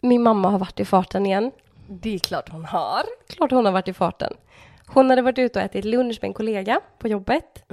Min mamma har varit i farten igen. Det är klart hon har. Klart hon har varit i farten. Hon hade varit ute och ätit lunch med en kollega på jobbet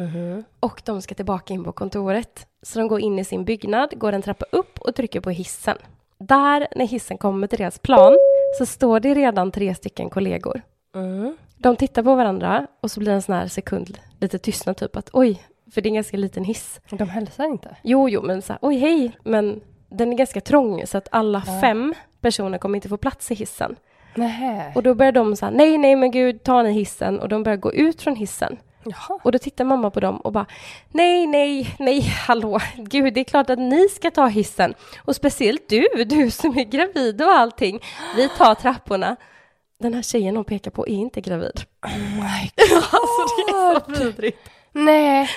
och de ska tillbaka in på kontoret. Så de går in i sin byggnad, går en trappa upp och trycker på hissen. Där, när hissen kommer till deras plan, så står det redan tre stycken kollegor. Mm. De tittar på varandra och så blir det en sån här sekund lite tystnad, typ att oj, för det är en ganska liten hiss. De hälsar inte. Jo, jo, men så här, oj, hej, men den är ganska trång så att alla fem personer kommer inte få plats i hissen. Nähä. Och då börjar de säga nej, nej, men gud, ta ni hissen och de börjar gå ut från hissen. Jaha. Och då tittar mamma på dem och bara nej, nej, nej, hallå, gud, det är klart att ni ska ta hissen. Och speciellt du, du som är gravid och allting. Vi tar trapporna. Den här tjejen hon pekar på är inte gravid. My Alltså det är så vidrigt. Nej.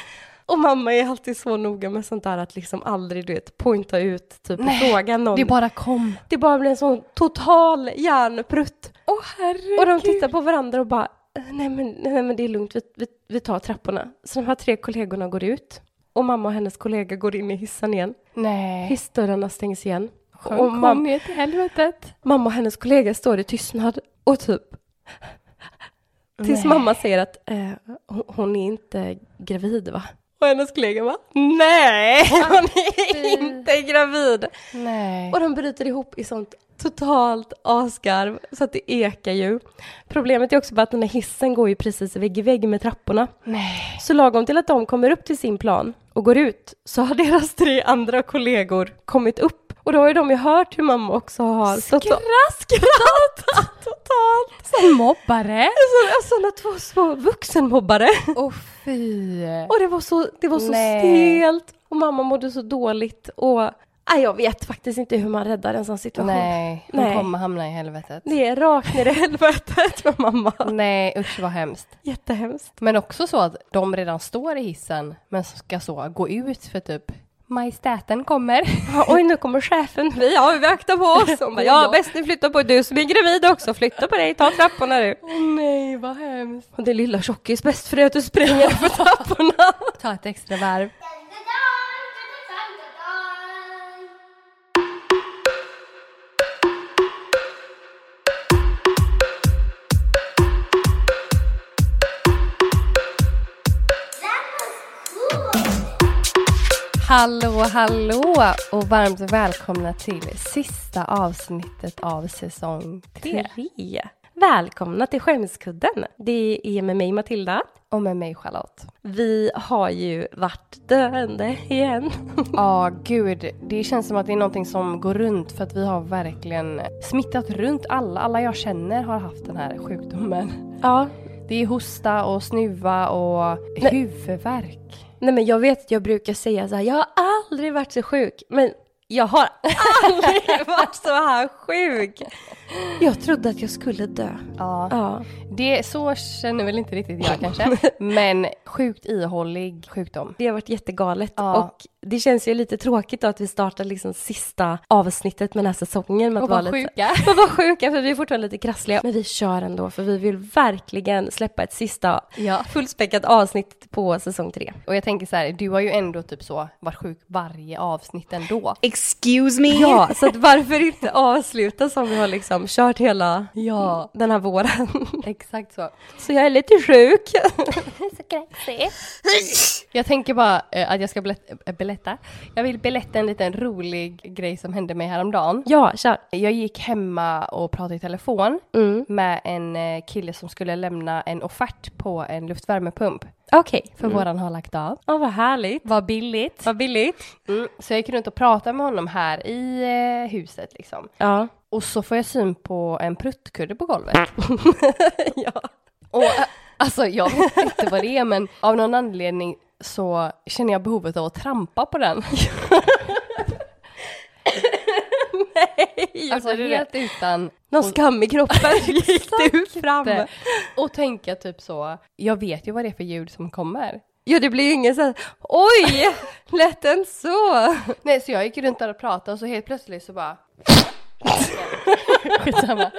Och mamma är alltid så noga med sånt där att liksom aldrig, du vet, pointa ut, typ Nej, fråga någon. Det bara kom. det bara blir en sån total hjärnprutt. Åh herregud. Och de tittar på varandra och bara, nej men, nej, men det är lugnt, vi, vi, vi tar trapporna. Så de här tre kollegorna går ut. Och mamma och hennes kollega går in i hissen igen. Nej. Hissdörrarna stängs igen. Sjönk Och mam- ner till helvetet? mamma och hennes kollega står i tystnad och typ tills Nej. mamma säger att eh, hon, hon är inte gravid va? Och hennes kollega bara, nej, hon är inte gravid. Nej. Och de bryter ihop i sånt totalt asgarv så att det ekar ju. Problemet är också bara att den här hissen går ju precis vägg i vägg med trapporna. Nej. Så lagom till att de kommer upp till sin plan och går ut så har deras tre andra kollegor kommit upp. Och då har ju de ju hört hur mamma också har skrattat totalt. Som mobbare. Så, sådana två små vuxenmobbare. Åh fy. Och det var så, det var så Nej. stelt och mamma mådde så dåligt och nej, jag vet faktiskt inte hur man räddar en sån situation. Nej, hon Nej. kommer hamna i helvetet. Det är rakt ner i helvetet med mamma. Nej, usch vad hemskt. Jättehemskt. Men också så att de redan står i hissen men ska så gå ut för typ Majestäten kommer. Oj, nu kommer chefen. Vi, ja, vi aktar på oss. Hon bara, ja, bäst ni flyttar på du som är gravid också. Flytta på dig, ta trapporna du. Åh nej, vad hemskt. Och det lilla tjockis, bäst för dig att du springer på trapporna. Ta ett extra varv. Hallå, hallå och varmt välkomna till sista avsnittet av säsong tre. Tre. Välkomna till Skämskudden. Det är med mig Matilda. Och med mig Charlotte. Vi har ju varit döende igen. Ja, gud. Det känns som att det är någonting som går runt för att vi har verkligen smittat runt alla. Alla jag känner har haft den här sjukdomen. Ja. Det är hosta och snuva och Nej. huvudvärk. Nej men jag vet att jag brukar säga så här, jag har aldrig varit så sjuk. Men jag har aldrig varit så här sjuk. Jag trodde att jag skulle dö. Ja. Ja. Det, så känner väl inte riktigt jag kanske. Men sjukt ihållig sjukdom. Det har varit jättegalet Ja. och det känns ju lite tråkigt då att vi startar liksom sista avsnittet med den här säsongen med Och att vara lite sjuka. Och vara sjuka för vi är fortfarande lite krassliga. Men vi kör ändå för vi vill verkligen släppa ett sista Ja. fullspäckat avsnitt på säsong tre. Och jag tänker så här, du har ju ändå typ så varit sjuk varje avsnitt ändå. Excuse me? Ja, så att varför inte avsluta som vi har liksom kört hela Ja. den här våren. Exakt så. Så jag är lite sjuk. Jag tänker bara eh, att jag ska berätta, berätta. Jag vill berätta en liten rolig grej som hände mig häromdagen. Ja, kör. Jag gick hemma och pratade i telefon Mm. med en eh, kille som skulle lämna en offert på en luftvärmepump. Okej. För våran har lagt av. Ja, vad härligt. Var billigt. Vad billigt. Mm. Så jag gick runt och pratade med honom här i eh, huset liksom. Ja. Och så får jag syn på en pruttkudde på golvet. ja. Och eh, alltså jag vet inte vad det är men av någon anledning så känner jag behovet av att trampa på den. Nej, Alltså du det? helt utan Någon skam i kroppen gick du fram. Och tänka typ så, jag vet ju vad det är för ljud som kommer. Jo, det blir ju ingen så här, oj, lät den så? Nej, så jag gick runt där och pratade och så helt plötsligt så bara... Skitsamma.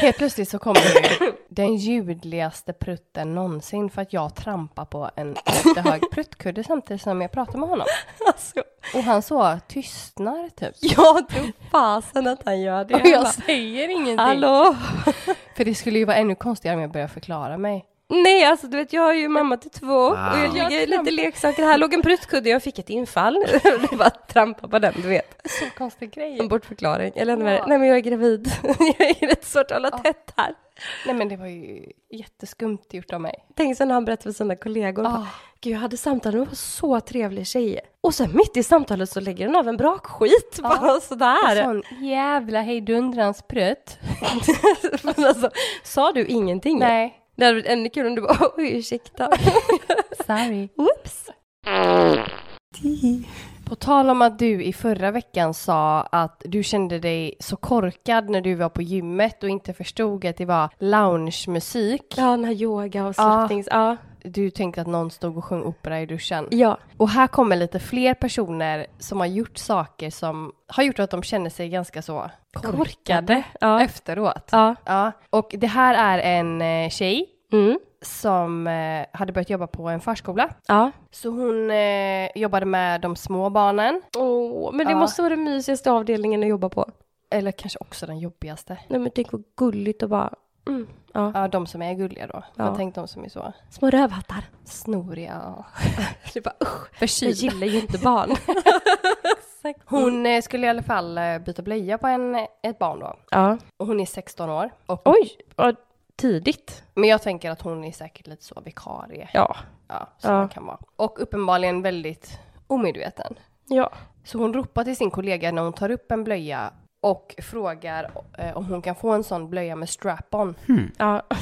Helt plötsligt så kommer det den ljudligaste prutten någonsin för att jag trampar på en jättehög pruttkudde samtidigt som jag pratar med honom. Alltså, Och han så tystnar typ. Jag tror fasen att han gör det. Och jag säger ingenting. Hallå? För det skulle ju vara ännu konstigare om jag börjar förklara mig. Nej, alltså du vet, jag är ju mamma till två och jag Jag ligger lite leksaker. Här låg en pruttkudde, jag fick ett infall. Det var att trampa på den, du vet. Så konstig grej. En bortförklaring. Eller Ja. nej, nej, men jag är gravid. jag är rätt svårt att hålla tätt här. Nej men det var ju jätteskumt gjort av mig. Tänk så när han berättade för sina kollegor. Ah. Bara, Gud, jag hade samtal med en så trevlig tjej. Och sen mitt i samtalet så lägger den av en brakskit. Bara sådär. Sån jävla hejdundrans prutt. Alltså, sa du ingenting? Nej. Det hade varit ännu kul om du bara, oj ursäkta. Sorry. Whoops. På tal om att du i förra veckan sa att du kände dig så korkad när du var på gymmet och inte förstod att det var loungemusik. Ja, den här yoga och Ja. slappnings. Ja. Du tänkte att någon stod och sjöng opera i duschen. ja. Och här kommer lite fler personer som har gjort saker som har gjort att de känner sig ganska så korkade Ja. efteråt. Ja. Ja, och det här är en eh, tjej Mm. som eh, hade börjat jobba på en förskola. Ja. Så hon eh, jobbade med de små barnen, Åh, men det Ja. måste vara den mysigaste avdelningen att jobba på. eller kanske också den jobbigaste. Nej men tänk vad gulligt och bara, mm. ja. Ja, de som är gulliga då. Ja. Jag tänkte de som är så Små rövhattar. snoriga Det bara usch, jag förkylda. gillar ju inte barn. Hon eh, skulle i alla fall eh, byta blöja på en, ett barn då. ja. Och hon är 16 år. Och, Oj, vad tidigt. Men jag tänker att hon är säkert lite så vikarie. Ja. Ja, som Ja. kan vara. Och uppenbarligen väldigt omedveten. Ja. Så hon ropar till sin kollega när hon tar upp en blöja och frågar eh, om hon kan få en sån blöja med strap-on. Ja.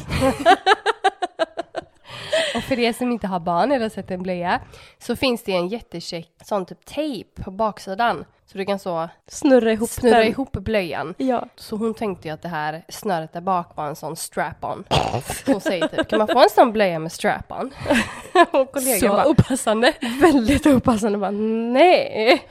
Och för er som inte har barn eller har sett en blöja så finns det en jättecheck sån typ tejp på baksidan. Så du kan så Snurra ihop snurra den. ihop blöjan. Ja. Så hon tänkte ju att det här snöret där bak var en sån strap-on. Hon säger typ, kan man få en sån blöja med strap-on? Och kollegan Så bara, opassande. väldigt opassande bara, nej.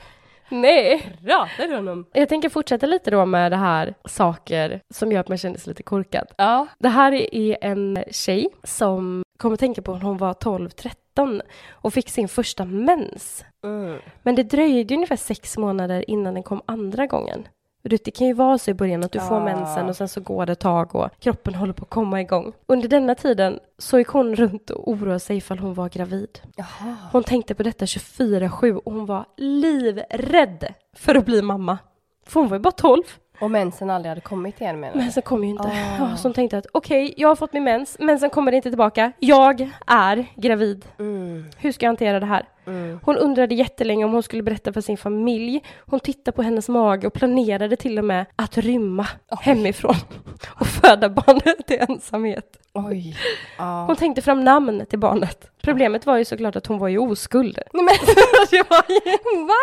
Nej. Pratar du om? Jag tänker fortsätta lite då med det här saker som gör att man känner sig lite korkad. Ja. Det här är en tjej som kom att tänka på när hon var 12-13 och fick sin första mens. Mm. Men det dröjde ungefär sex månader innan den kom andra gången. Det kan ju vara så i början att du får Ja. mensen och sen så går det ett tag och kroppen håller på att komma igång. Under denna tiden så gick hon runt och oroade sig ifall hon var gravid. Jaha. Hon tänkte på detta 24-7 och hon var livrädd för att bli mamma. För hon var ju bara 12. Och mensen aldrig hade kommit igen menar du? Men sen kom ju inte. Ja, så hon tänkte att okej, jag har fått min mens, men sen kommer inte tillbaka. Jag är gravid. Mm. Hur ska jag hantera det här? Mm. Hon undrade jättelänge om hon skulle berätta för sin familj. Hon tittade på hennes mage och planerade till och med att rymma hemifrån och föda barnet i ensamhet. Oj. Ja. Hon tänkte fram namn till barnet. Problemet var ju såklart att hon var ju oskuld. Nej men det var ju... Va?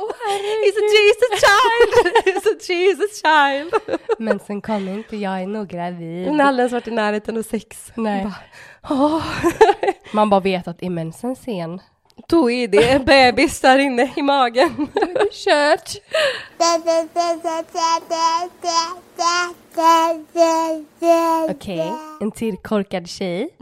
It's a Jesus child! It's a Jesus child! mensen kom inte, jag är nog gravid. Hon har aldrig ens varit i närheten av sex. Nej. Bara, Åh, Man bara vet att är mensen sen. då är det en bebis där inne i magen. Kört! Okej, en till korkad tjej.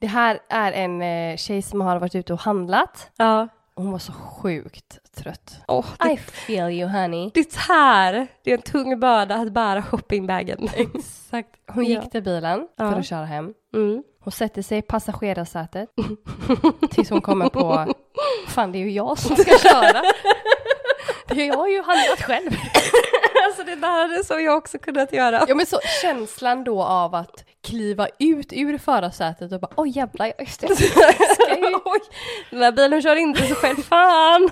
Det här är en eh, tjej som har varit ute och handlat. Ja. Hon var så sjukt trött. I det, feel you honey. det här, det är en tung börda att bära shoppingbagen. Exakt. Hon gick Ja. till bilen Ja. för att köra hem. Mm. Hon sätter sig i passagerarsätet tills hon kommer på, fan det är ju jag som ska köra. Jag har ju handlat själv. Alltså det där hade så jag också kunnat göra. Ja men så känslan då av att kliva ut ur förarsätet och bara oj jävlar, just det. Oj, den där bilen kör inte sig själv, fan!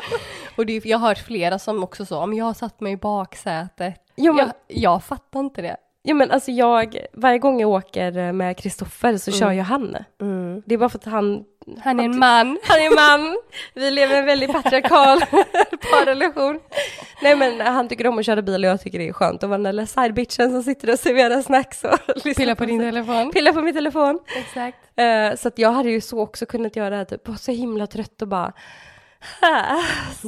Och det, jag har hört flera som också så, om jag har satt mig i baksätet. Jo men, Jag, jag fattar inte det. Jo, men alltså jag, varje gång jag åker med Kristoffer så kör jag han. Det är bara för att han, Han är en man. han är man, vi lever i en väldigt patriarkal parrelation. Nej men han tycker om att köra bil och jag tycker det är skönt att vara den där lilla sidebitchen som sitter och serverar snacks och lyssnar Pilla på din telefon. Pilla på min telefon. Exakt. Eh, så att jag hade ju så också kunnat göra det här, typ, var så himla trött och bara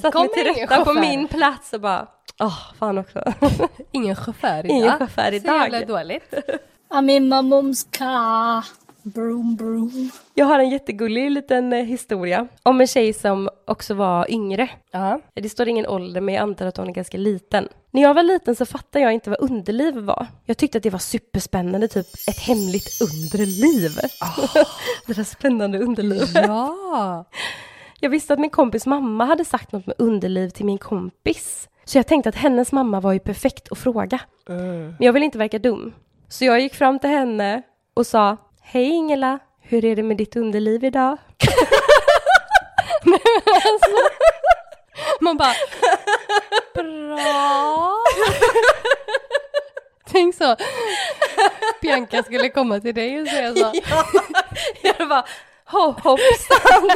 satt Kom mig till rätta på min plats och bara åh, fan också. Ingen chaufför idag. Ingen chaufför Så idag. jävla dåligt. I'm in my mum's car. Broom, broom. Jag har en jättegullig liten eh, historia om en tjej som också var yngre. Ja. Det står ingen ålder, men jag antar att hon är ganska liten. När jag var liten så fattade jag inte vad underliv var. Jag tyckte att det var superspännande, typ ett hemligt undre liv. det där spännande underlivet. Ja. Jag visste att min kompis mamma hade sagt något med underliv till min kompis. Så jag tänkte att hennes mamma var ju perfekt att fråga. Men jag ville inte verka dum. Så jag gick fram till henne och sa Hej Ingela, hur är det med ditt underliv idag? Man bara, bra. Tänk så, Bianca skulle komma till dig och säga så. Jag bara ho, hoppsan.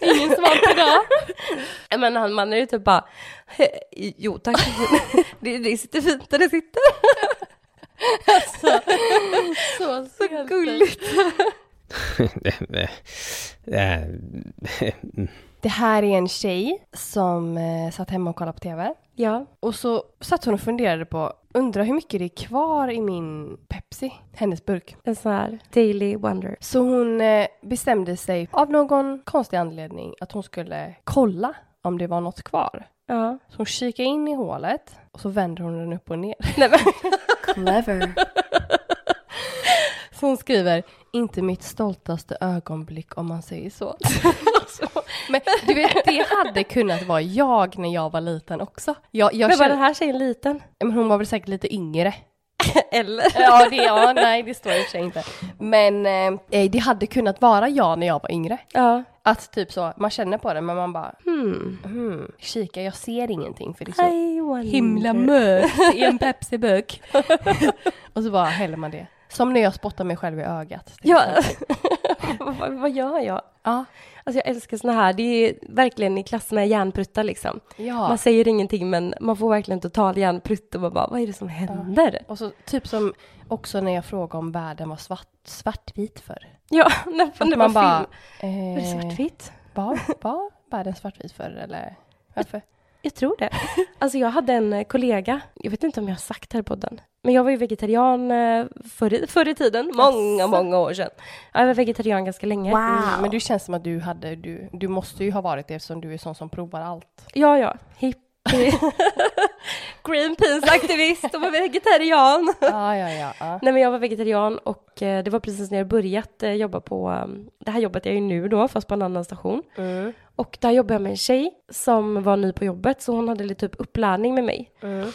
Ingen svar på det. Men han mannen är ju typ bara "He, Jo tack, det, det sitter fint där det sitter. Så, så, Så gulligt. Det här är en tjej som eh, satt hemma och kollade på TV. Ja, Och så satt hon och funderade på, undrar hur mycket det är kvar i min Pepsi, hennes burk. en sån här daily wonder. Så hon eh, bestämde sig av någon konstig anledning att hon skulle kolla om det var något kvar. Ja. Så hon kikade in i hålet och så vänder hon den upp och ner. Nej, men, Clever. Så hon skriver, inte mitt stoltaste ögonblick om man säger så. Men du vet, det hade kunnat vara jag när jag var liten också. Jag, jag men var den här tjejen liten? men hon var väl säkert lite yngre. Eller? Ja, det, ja nej det står i och för sig inte. Men eh, det hade kunnat vara jag när jag var yngre. Ja. Att typ så, man känner på det men man bara, Hmm. hmm, kika jag ser ingenting för det är så himla mörkt i en Pepsi-burk. och så bara häller man det. Som när jag spottar mig själv i ögat. Ja. vad, vad gör jag? ja. Alltså jag älskar såna här, det är verkligen i klass med järnpruttar liksom. Ja. Man säger ingenting men man får verkligen total järnprutt och man bara, vad är det som händer? Och så typ som också när jag frågade om världen var svart, svartvit för. Ja, när Att det var man bara, film. Var det eh, svartvitt? var, var världen svartvit för eller varför? Jag tror det. Alltså jag hade en eh, kollega, jag vet inte om jag har sagt det här i podden, men jag var ju vegetarian eh, förr förr i tiden, många, många år sedan. Ja, Jag var vegetarian ganska länge. Mm, men du känns som att du hade, du, du måste ju ha varit det eftersom du är sån som provar allt. Ja, ja, hippie. Greenpeace-aktivist och var vegetarian. Ja, ja, ja. ja. Nej men jag var vegetarian och eh, det var precis när jag börjat eh, jobba på eh, det här jobbet jag är ju nu då, fast på en annan station. Mm, Och där jobbade jag med en tjej som var ny på jobbet, så hon hade lite typ upplärning med mig. mm.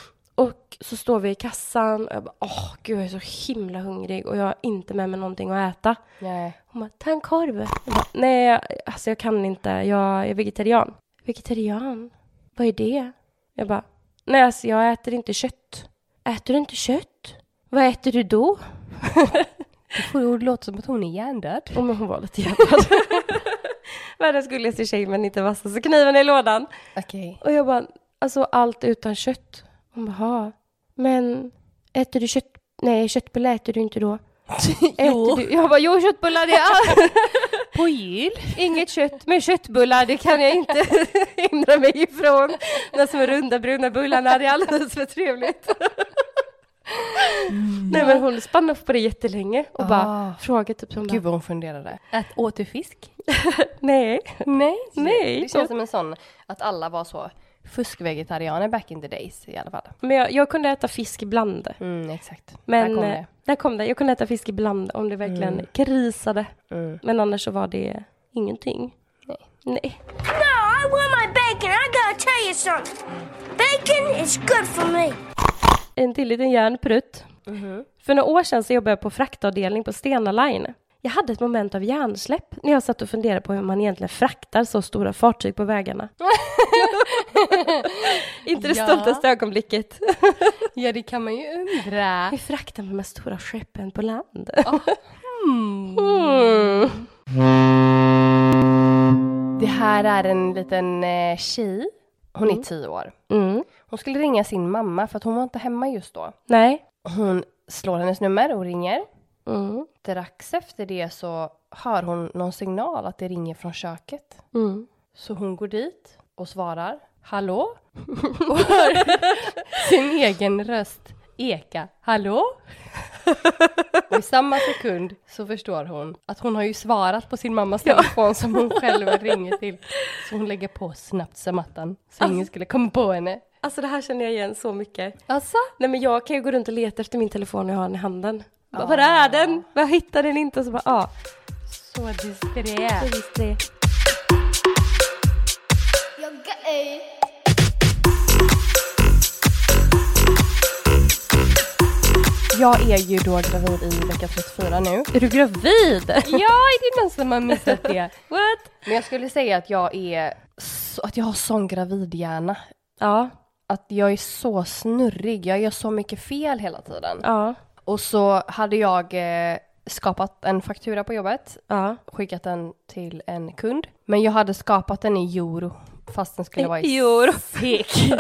Så står vi i kassan och jag bara, åh gud jag är så himla hungrig och jag har inte med mig någonting att äta. Nej. Hon bara, ta en korv. Jag bara, Nej, jag- alltså jag kan inte, jag är vegetarian. Vegetarian? Vad är det? Jag bara, nej alltså jag äter inte kött. Äter du inte kött? Vad äter du då? Det låta som att hon är hjärndöd. Oh, men hon var lite hjärtad. Världens gulligaste tjej men inte vassaste kniven i lådan. Okej. Och jag bara, alltså allt utan kött. Hon bara, "Ha, men äter du kött? Nej, köttbullar äter du inte då. Äter du? Jag bara, jo köttbullar det är På jul? inget kött, men köttbullar det kan jag inte hindra mig ifrån. De små runda bruna bullarna, det är alldeles för trevligt. Nej men hon spann upp på det jättelänge och bara Ah. frågade typ som Gud bara, vad hon funderade. Ät återfisk? nej, Nej. Nej. Det känns som en sån att alla var så fuskvegetarianer back in the days i alla fall. men jag, jag kunde äta fisk ibland. Mm, exakt. Men Där kom eh, det. där kom det. Jag kunde äta fisk ibland om det verkligen Mm. krisade. Mm. Men annars så var det ingenting. Nej. Nej. No, I want my bacon. I gotta tell you something. Bacon is good for me. En till liten järnprutt. Mhm. För några år sedan så jobbade jag på fraktavdelning på Stena Line. Jag hade ett moment av hjärnsläpp när jag satt och funderade på hur man egentligen fraktar så stora fartyg på vägarna. Inte det Ja. stoltaste ögonblicket. Ja, det kan man ju undra. Hur fraktar man de här stora skeppen på land? Mm. Mm. Det här är en liten eh, tjej. Hon är Mm. tio år. Mm. Hon skulle ringa sin mamma för att hon var inte hemma just då. Nej. Hon slår hennes nummer och ringer. Mm. Strax efter det så hör hon någon signal att det ringer från köket. Mm. Så hon går dit och svarar Hallå? Och hör sin egen röst eka Hallå? Och i samma sekund så förstår hon att hon har ju svarat på sin mammas telefon som hon själv ringer till. Så hon lägger på snabbt som attan så ingen skulle komma på henne. Alltså det här känner jag igen så mycket. Alltså? Nej men jag kan ju gå runt och leta efter min telefon när jag har den i handen. Bara, Var är den? Jag hittar den inte. Så bara, ja. Så disträ. är. Jag är ju då gravid i vecka 34 nu. Är du gravid? Ja, är det någon som har missat det? What? Men jag skulle säga att jag är, så, att jag har sån gravidhjärna. Ja, Att jag är så snurrig, jag gör så mycket fel hela tiden. ja, Och så hade jag eh, skapat en faktura på jobbet, ja. skickat den till en kund. Men jag hade skapat den i euro, fast den skulle vara i Euro. SEK.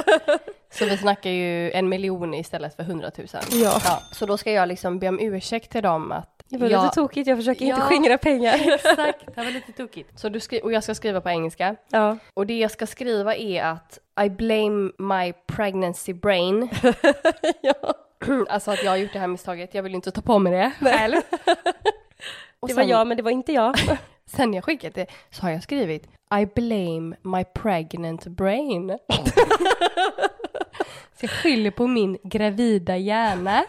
Så vi snackar ju en miljon istället för hundratusen. Ja. Så då ska jag liksom be om ursäkt till dem att Det var jag- lite tokigt, jag försöker inte Ja. skingra pengar. Exakt, det var lite tokigt. Så du skri- och jag ska skriva på engelska. Ja. Och det jag ska skriva är att I blame my pregnancy brain. ja. alltså att jag har gjort det här misstaget, jag vill inte ta på mig det själv. Det var sen- jag, men det var inte jag. Sen jag skickat det så har jag skrivit I blame my pregnant brain. så jag skyller på min gravida hjärna.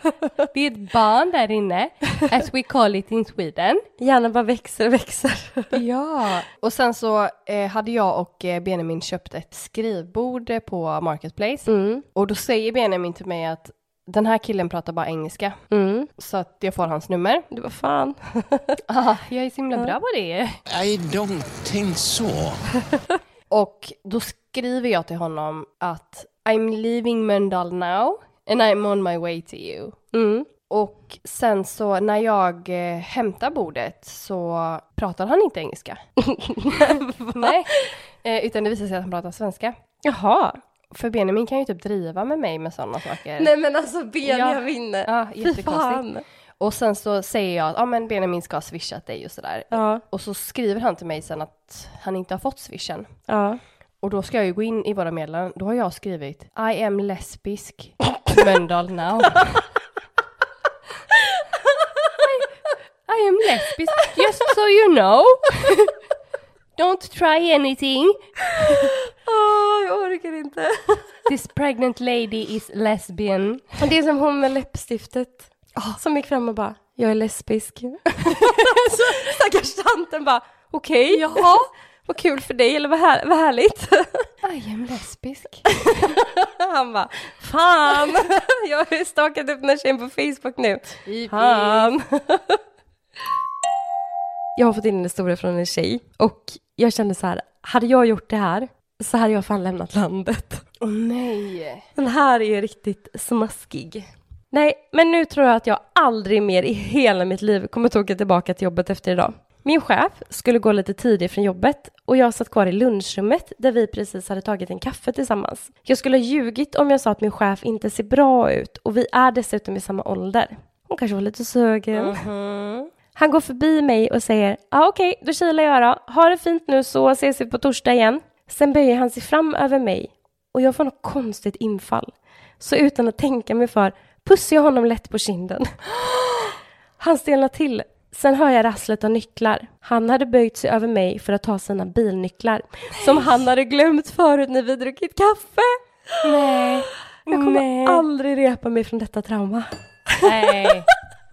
Det är ett barn där inne, as we call it in Sweden. Hjärnan bara växer och växer. Ja. Och sen så eh, hade jag och eh, Benjamin köpt ett skrivbord på Marketplace. Mm. Och då säger Benjamin till mig att den här killen pratar bara engelska. Mm. Så att jag får hans nummer. Du var fan. Ah, jag är så himla bra på det. I don't think so. Och då skriver jag till honom att I'm leaving Mölndal now and I'm on my way to you. Mm. Och sen så när jag eh, hämtar bordet så pratar han inte engelska. Nej, eh, utan det visar sig att han pratar svenska. Jaha. För Benjamin kan ju typ driva med mig med sådana saker. Nej men alltså Benjamin. Ja, Fy jättekonstigt. fan. Och sen så säger jag att ja, men Benjamin ska ha swishat dig och sådär. Ja, Och så skriver han till mig sen att han inte har fått swishen. ja. Och då ska jag ju gå in i våra meddelanden. Då har jag skrivit I am lesbisk. Mölndal now. I, I am lesbisk. Just so you know. Don't try anything. Åh, jag orkar inte. This pregnant lady is lesbian. Det är som hon med läppstiftet. Som gick fram och bara, jag är lesbisk. Så Stackars tanten bara, okej, jaha, vad kul för dig, eller vad, här, vad härligt. I am lesbisk. Han bara, fan, jag har stakat upp den här tjejen på Facebook nu. Fan. Jag har fått in en historia från en tjej och jag kände så här, hade jag gjort det här så hade jag fan lämnat landet. Åh nej. Den här är riktigt smaskig. Nej, men nu tror jag att jag aldrig mer i hela mitt liv kommer att åka tillbaka till jobbet efter idag. Min chef skulle gå lite tidigt från jobbet och jag satt kvar i lunchrummet där vi precis hade tagit en kaffe tillsammans. Jag skulle ha ljugit om jag sa att min chef inte ser bra ut och vi är dessutom i samma ålder. Hon kanske var lite sugen. Han går förbi mig och säger, ah, okej, då kilar jag då. Ha det fint nu så ses vi på torsdag igen. Sen böjer han sig fram över mig och jag får något konstigt infall. Så utan att tänka mig för pussar jag honom lätt på kinden. Han stelnar till. Sen hör jag rasslet av nycklar. Han hade böjt sig över mig för att ta sina bilnycklar som han hade glömt förut när vi druckit kaffe. Nej. Jag kommer Nej. aldrig repa mig från detta trauma. Nej.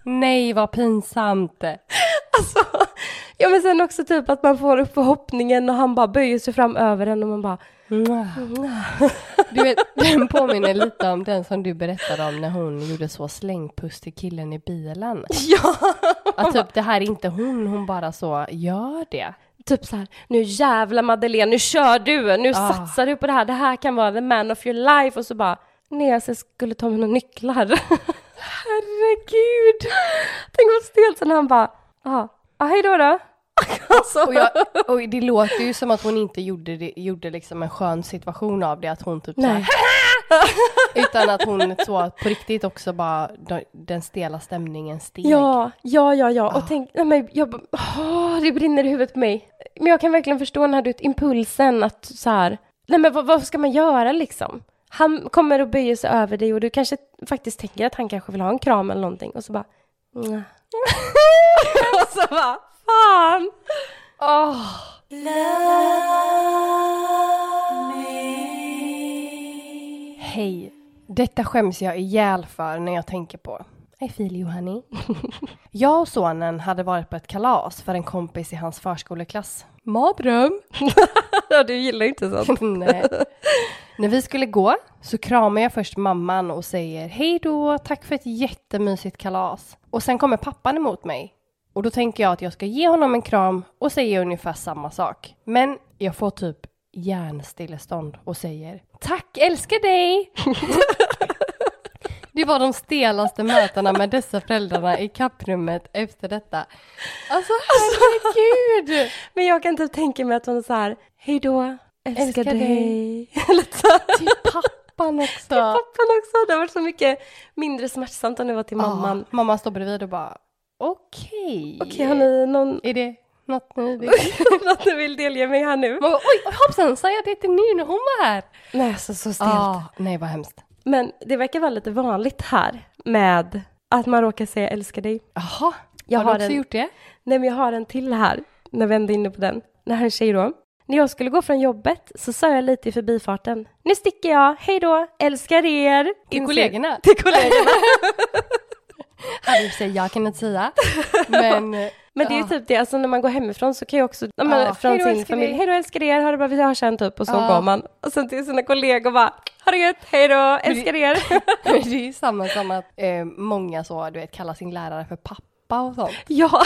Nej, vad pinsamt. Alltså, ja men sen också typ att man får upp förhoppningen och han bara böjer sig fram över en och man bara Du vet, den påminner lite om den som du berättade om när hon gjorde så slängpuss till killen i bilen. ja. Att typ det här är inte hon, hon bara så gör det. Typ så här, nu jävla Madeleine, nu kör du, nu Ah. satsar du på det här, det här kan vara the man of your life och så bara, nej jag skulle ta mina nycklar. Herregud! Tänk vad stelt sen han bara, ja, ah, hej då då. Alltså, Och, jag, och det låter ju som att hon inte gjorde, det, gjorde liksom en skön situation av det, att hon typ här, nej. Utan att hon så på riktigt också bara, de- den stela stämningen steg. Ja, ja, ja, ja. Ah. Och tänk, nej, men jag åh, det brinner i huvudet på mig. Men jag kan verkligen förstå den här impulsen att så här, nej men vad, vad ska man göra liksom? Han kommer och böjer sig över dig och du kanske faktiskt tänker att han kanske vill ha en kram eller någonting och så bara, Mm. och så bara, fan! Åh. Hej. Detta skäms jag ihjäl för när jag tänker på. I feel you honey. jag och sonen hade varit på ett kalas för en kompis i hans förskoleklass. Mardröm! ja, du gillar inte sånt. Nej. När vi skulle gå så kramar jag först mamman och säger hej då, tack för ett jättemysigt kalas. Och sen kommer pappan emot mig. Och då tänker jag att jag ska ge honom en kram och säga ungefär samma sak. Men jag får typ hjärnstillestånd och säger tack, älskar dig! Det var de stelaste mötena med dessa föräldrarna i kapprummet efter detta. Alltså herregud! Men jag kan typ tänka mig att hon är så här, hej då, älskar, Älskar dig. dig. Till pappan också. Pappan också, det har varit så mycket mindre smärtsamt om det var till mamman. Ah, mamman står bredvid och bara okej. Okej, har ni någon, Är det något ni vill? något ni vill delge mig här nu? Man bara, oj, hoppsan, sa jag det till ni när hon var här? Nej, så, så stelt. Ah, nej, vad hemskt. Men det verkar vara lite vanligt här med att man råkar säga älskar dig. Jaha, Jag har, du också en- gjort det? Nej, men jag har en till här, när vi ändå är inne på den. När här är en tjej då. När jag skulle gå från jobbet så sa jag lite i förbifarten. Nu sticker jag, hej då, älskar er. Till Inser- kollegorna? Till kollegorna. Ju säga, jag kan inte säga. Men, Men det är ju typ det, alltså när man går hemifrån så kan jag också, ja, Ja, från sin familj, hej då älskar er, ha det bra, vi hörs sen typ, och så Ja. går man. Och sen till sina kollegor bara, ha det gött, hej då, älskar er. det är ju samma som att eh, många så, du vet, kallar sin lärare för pappa och sånt. ja,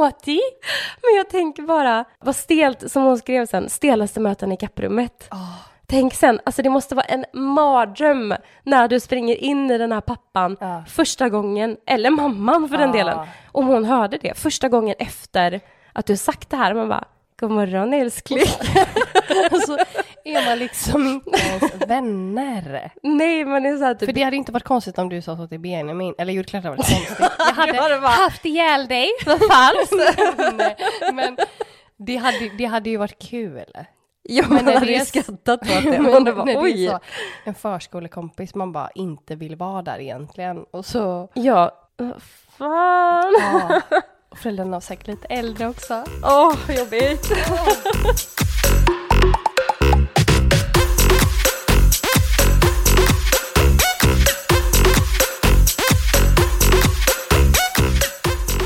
Naughty! men jag tänker bara, vad stelt, som hon skrev sen, stelaste möten i kapprummet. Tänk sen, alltså det måste vara en mardröm när du springer in i den här pappan Ja. första gången, eller mamman för den Ja. delen, om hon hörde det, första gången efter att du sagt det här, man bara, god morgon älskling. Och så är man liksom inte ens vänner. Nej, man är så här typ, För det hade inte varit konstigt om du sa så till Benjamin, eller är klart det varit konstigt. Jag hade bara- haft ihjäl dig. vad falskt. Nej, men det hade, det hade ju varit kul. Ja, Men men man hade det ju skrattat åt det. Men det är oj. så, en förskolekompis man bara inte vill vara där egentligen. Och så, Ja, fan. ja. Och föräldrarna var säkert lite äldre också. Åh, vad jobbigt.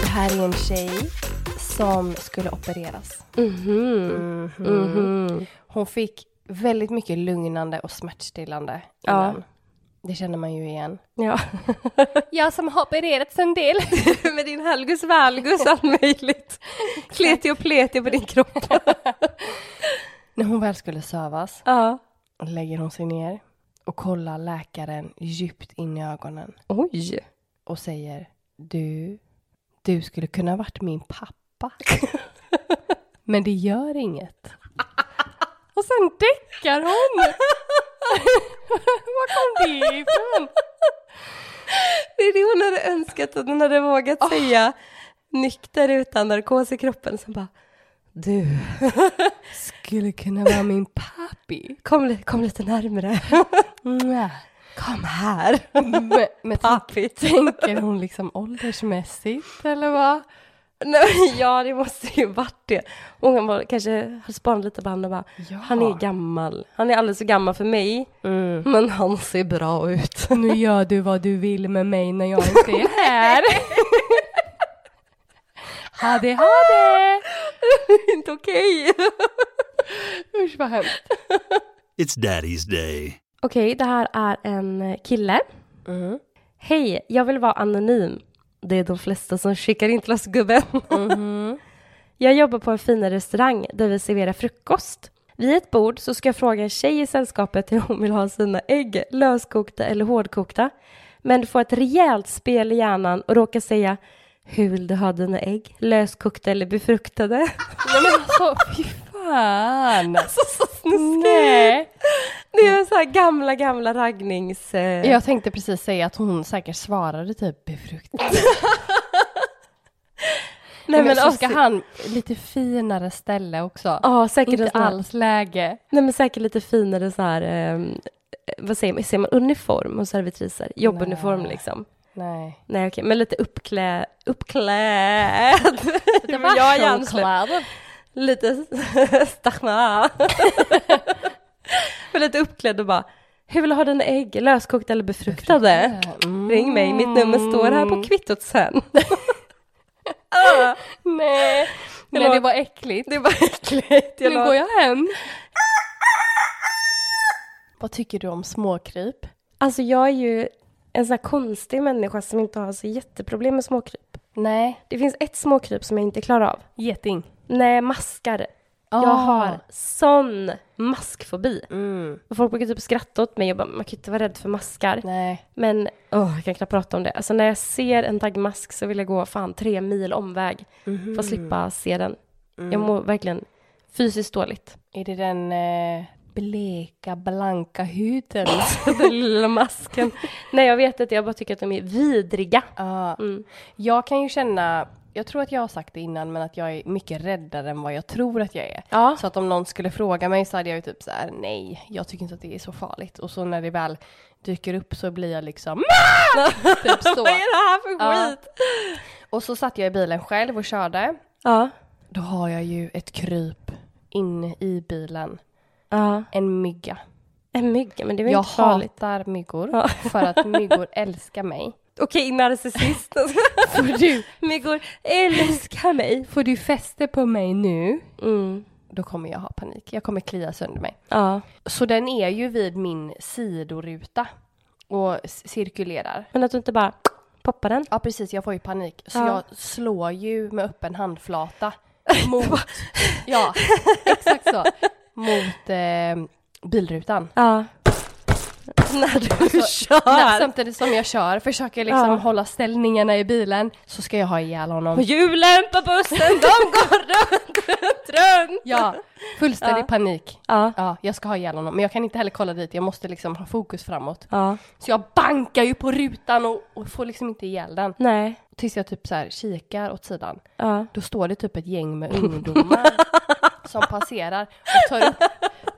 Det här är en tjej som skulle opereras. Mhm. Mhm. Hon fick väldigt mycket lugnande och smärtstillande Ja. Det känner man ju igen. Ja. Jag som har opererats en del. Med din helgus valgus allt möjligt. Kleti och pleti på din kropp. När hon väl skulle sövas Ja. lägger hon sig ner och kollar läkaren djupt in i ögonen Oj. och säger du, du skulle kunna varit min pappa. Men det gör inget. Och sen däckar hon. Det ifrån? Det är det hon hade önskat att hon hade vågat säga. Nykter utan narkos i kroppen. Sen bara, du, Skulle kunna vara min pappi. kom, kom lite närmre. Kom här. Men, men tänker hon liksom åldersmässigt eller vad? Nej, ja, det måste ju varit det. Hon var, kanske har spanat lite på honom och bara, Ja. han är gammal. Han är alldeles för gammal för mig, Mm. men han ser bra ut. Nu gör du vad du vill med mig när jag inte är här. ha det, ha det! inte okej. Usch vad hemskt. It's Daddy's Day. Okej, det här är en kille. Mm. Hej, jag vill vara anonym. Det är de flesta som skickar in till oss gubben. Mhm. Jag jobbar på en fin restaurang där vi serverar frukost. Vid ett bord så ska jag fråga en tjej i sällskapet hur hon vill ha sina ägg, löskokta eller hårdkokta. Men får ett rejält spel i hjärnan och råkar säga hur vill du ha dina ägg, löskokta eller befruktade? Nej men alltså fan. Alltså så snuskigt! Nej. Det är så här gamla, gamla raggnings... Eh... Jag tänkte precis säga att hon säkert svarade typ befruktad. nej men så alltså- ska han lite finare ställe också. Ja, säkert Inte alls läge. Nej men säkert lite finare så här, eh, vad säger man, ser man uniform och servitriser? Jobbuniform Nej. liksom. Nej. Nej okej, men lite uppklä... uppklädd. men jag är. Lite stachna. men lite uppklädd och bara, hur vill du ha dina ägg? Löskokta eller befruktade? Ring mig, mitt nummer står här på kvittot sen. Ah, Nej. Nej, det var äckligt. det var äckligt. Nu går jag hem. Vad tycker du om småkryp? Alltså jag är ju en sån här konstig människa som inte har så jätteproblem med småkryp. Nej. Det finns ett småkryp som jag inte klarar av. Geting. Nej, maskar. Jag Ah. har sån maskfobi. Mm. Och folk brukar typ skratta åt mig och bara, man kan inte vara rädd för maskar. Nej. Men åh, jag kan knappt prata om det. Alltså när jag ser en dagmask så vill jag gå fan tre mil omväg Mhm. för att slippa se den. Mm. Jag mår verkligen fysiskt dåligt. Är det den eh, bleka, blanka huden? Den lilla masken. Nej, jag vet inte. Jag bara tycker att de är vidriga. Ja. Mm. Jag kan ju känna, jag tror att jag har sagt det innan, men att jag är mycket räddare än vad jag tror att jag är. Ja. Så att om någon skulle fråga mig så hade jag ju typ så här: nej, jag tycker inte att det är så farligt. Och så när det väl dyker upp så blir jag liksom typ så. Vad är det här för Ja. skit? Och så satt jag i bilen själv och körde. Ja. Då har jag ju ett kryp inne i bilen. Ja. En mygga. En mygga, men det är väl Jag inte farligt? hatar myggor Ja. för att myggor älskar mig. Okej, narcissist. Får du, Myggor älskar mig. får du fäste på mig nu, Mm. då kommer jag ha panik. Jag kommer klia sönder mig. Ja. Så den är ju vid min sidoruta och cirkulerar. Men att du inte bara poppar den. Ja precis, jag får ju panik. Så Ja. jag slår ju med öppen handflata mot, ja exakt så, mot eh, bilrutan. Ja. När du Nej, kör. samtidigt som jag kör försöker liksom Ja. hålla ställningarna i bilen så ska jag ha ihjäl honom. Och hjulen på bussen, de går runt, runt, runt. Ja, fullständig Ja. panik. Ja. Ja, jag ska ha ihjäl honom. Men jag kan inte heller kolla dit, jag måste liksom ha fokus framåt. Ja. Så jag bankar ju på rutan och, och får liksom inte ihjäl den. Nej. Tills jag typ så här kikar åt sidan. Ja. Då står det typ ett gäng med ungdomar som passerar och tar upp,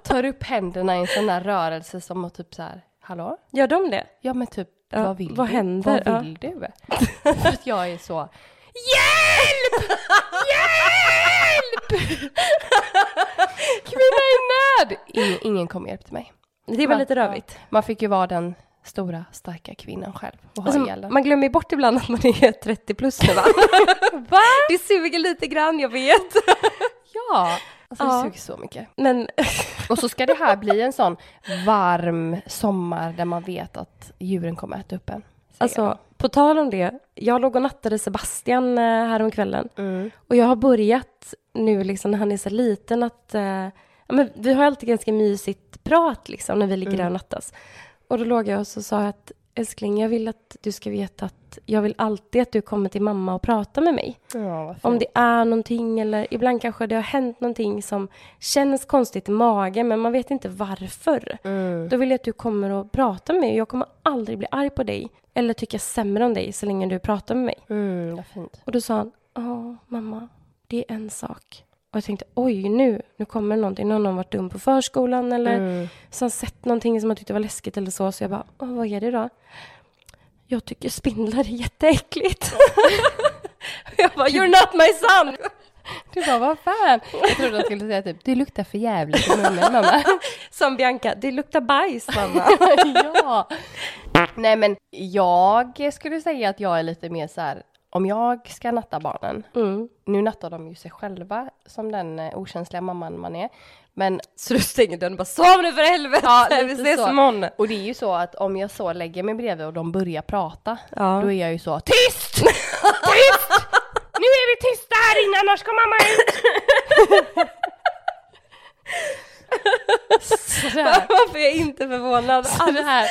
tar upp händerna i en sån där rörelse som att typ så här, hallå? Gör de det? Ja men typ, Ja, vad vill vad du? händer? Vad Ja. vill du? För att jag är så, hjälp! Hjälp! Kvinna i nöd! Ingen, ingen kom och hjälpte mig. Det var Man- lite rövigt. Man fick ju vara den stora starka kvinnan själv och ha Alltså, ihjäl man glömmer bort ibland att man är 30 plus nu va? Va? Det suger lite grann, jag vet. Ja! Alltså det Ja. suger så mycket. Men Och så ska det här bli en sån varm sommar där man vet att djuren kommer äta upp en. alltså, på tal om det. Jag låg och nattade Sebastian eh, häromkvällen. Mm. Och jag har börjat nu liksom när han är så liten att... Eh, men vi har alltid ganska mysigt prat liksom när vi ligger där och nattas. Och då låg jag och så sa jag att älskling, jag vill att du ska veta att jag vill alltid att du kommer till mamma och pratar med mig. Ja, Om det är någonting eller ibland kanske det har hänt någonting som känns konstigt i magen men man vet inte varför. Mm. Då vill jag att du kommer och pratar med mig. Jag kommer aldrig bli arg på dig eller tycka sämre om dig så länge du pratar med mig. Mm. Och då sa han, ja mamma, det är en sak. Och jag tänkte, oj nu, nu kommer någonting. Nu har någon varit dum på förskolan eller Mm. han sett någonting som han tyckte var läskigt eller så. Så jag bara, Åh, vad är det då? Jag tycker spindlar är jätteäckligt. jag bara, you're not my son! Du bara, vad fan? Jag trodde han skulle säga typ, du luktar för jävligt i munnen mamma. Som Bianca, det luktar bajs mamma. ja. Nej men jag skulle säga att jag är lite mer så här, om jag ska natta barnen, Mm. nu nattar de ju sig själva som den eh, okänsliga mamman man är. Men, Så du stänger dörren och bara, sov nu för helvete! Ja, vi ses så. imorgon. och det är ju så att om jag så lägger mig bredvid och de börjar prata, Ja. då är jag ju så, tyst! Tyst! Nu är vi tysta här inne annars kommer mamma ut! Varför är jag inte förvånad? Så det här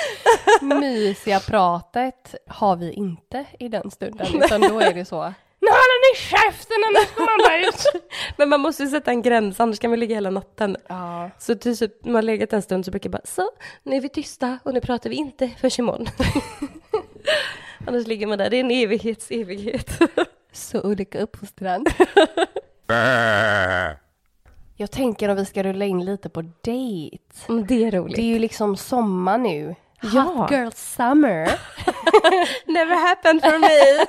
mysiga pratet har vi inte i den stunden, utan då är det så. Nu håller ni käften annars kommer mamma ut! Men man måste ju sätta en gräns, annars kan vi ligga hela natten. Ja, Så till typ, när man har legat en stund så brukar jag bara, så, nu är vi tysta och nu pratar vi inte förrän imorgon. annars ligger man där, det är en evighets evighet. så olika uppfostran. Jag tänker om vi ska rulla in lite på dejt. Men det är roligt. Det är ju liksom sommar nu. Ja. Hot girl summer. Never happened for me.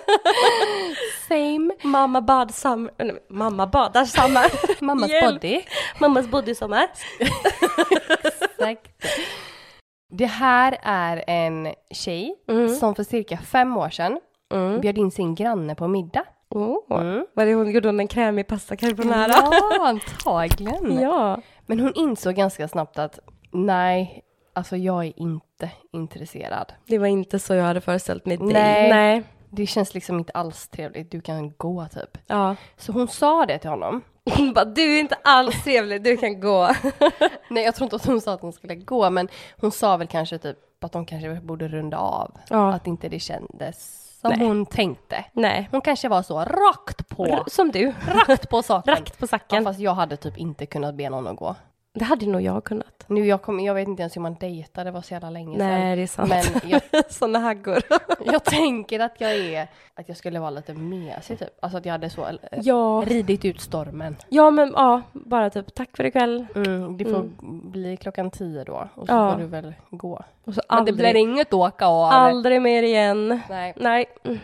Same. Mamma bad summer, nej, mamma badar sommar. Mammas Hjälp. body. Mammas body sommar. Exakt. Det här är en tjej som för cirka fem år sedan Mm. bjöd in sin granne på middag. Oh. Mm. Var det hon gjorde hon en krämig pasta carbonara? Ja, antagligen. ja. Men hon insåg ganska snabbt att nej, alltså jag är inte intresserad. Det var inte så jag hade föreställt mig dig. Nej. Nej. Det känns liksom inte alls trevligt, du kan gå typ. Ja. Så hon sa det till honom. Hon bara, du är inte alls trevlig, du kan gå. Nej, jag tror inte att hon sa att hon skulle gå, men hon sa väl kanske typ att de kanske borde runda av. Ja. Att inte det kändes som Nej. hon tänkte. Nej. Hon kanske var så rakt på, R- Som du. rakt på saken. Rakt på Ja, sacken. fast jag hade typ inte kunnat be någon att gå. Det hade nog jag kunnat. Nu, jag, kom, jag vet inte ens hur man dejtar, det var så jävla länge sedan. Nej, det är sant. Men jag, Såna haggor. jag tänker att jag är, att jag skulle vara lite mesig typ. Alltså att jag hade så, eh, ja. ridit ut stormen. ja, men ja, bara typ tack för ikväll. Mm, det får bli klockan tio då, och så Ja. får du väl gå. Och så Men aldrig, det blir inget åka av. aldrig mer igen. Nej. Nej. Mm.